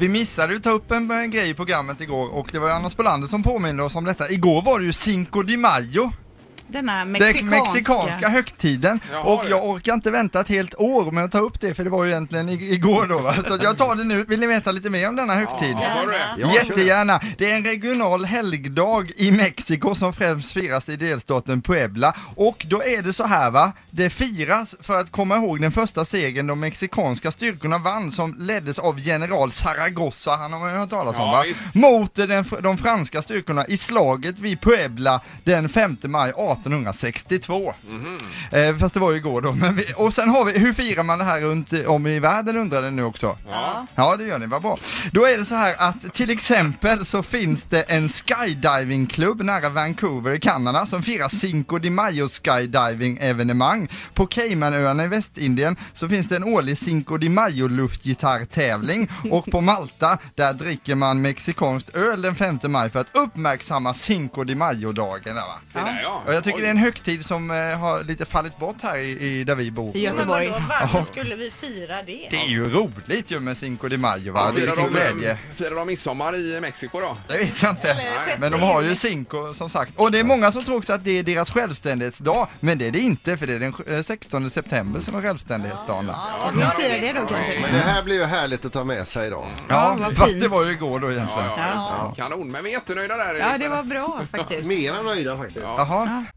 Vi missade ju ta upp en, en grej i programmet igår och det var ju Anna Spolander som påminde oss om detta. Igår var det ju Cinco de Mayo. Denna Den mexikanska. mexikanska högtiden Jaha, och jag orkar inte vänta ett helt år med att ta upp det för det var ju egentligen igår då va? Så jag tar det nu. Vill ni veta lite mer om denna högtid? Ja, Jättegärna. Det är en regional helgdag i Mexiko som främst firas i delstaten Puebla. Och då är det så här va, det firas för att komma ihåg den första segern de mexikanska styrkorna vann som leddes av general Zaragoza, han har man ju hört talas om Ja, va? Mot den, de franska styrkorna i slaget vid Puebla den 5 maj 1862. Eh, fast det var ju igår då. Men vi, och sen har vi, hur firar man det här runt om i världen undrar den nu också? Ja. Ja, det gör ni, vad bra. Då är det så här att till exempel så finns det en skydivingklubb nära Vancouver i Kanada som firar Cinco de Mayo skydiving-evenemang. På Caymanöarna i Västindien så finns det en årlig Cinco de Mayo luftgitarrtävling och på Malta där dricker man mexikanskt öl den 5 maj för att uppmärksamma Cinco de Mayo-dagen. där ja. Tycker Oj. det är en högtid som eh, har lite fallit bort här i, i där vi bor. I Göteborg. Men vadå, varför skulle vi fira det? Det är ju roligt ju med Cinco de Mayo va? Ja, det är firar, de, glädje. firar de midsommar i Mexiko då? Det vet jag inte. Men de har ju Cinco som sagt. Och det är många som tror också att det är deras självständighetsdag. Men det är det inte för det är den eh, 16 september som är självständighetsdagen. där. Ja, Vi firar det då kanske. Men det här blir ju härligt att ta med sig idag. Ja, vad fast det var ju igår då egentligen. Ja, ja, ja. Kanon, men vi är jättenöjda där. Ja, det var bra faktiskt. Mera nöjda faktiskt. Jaha.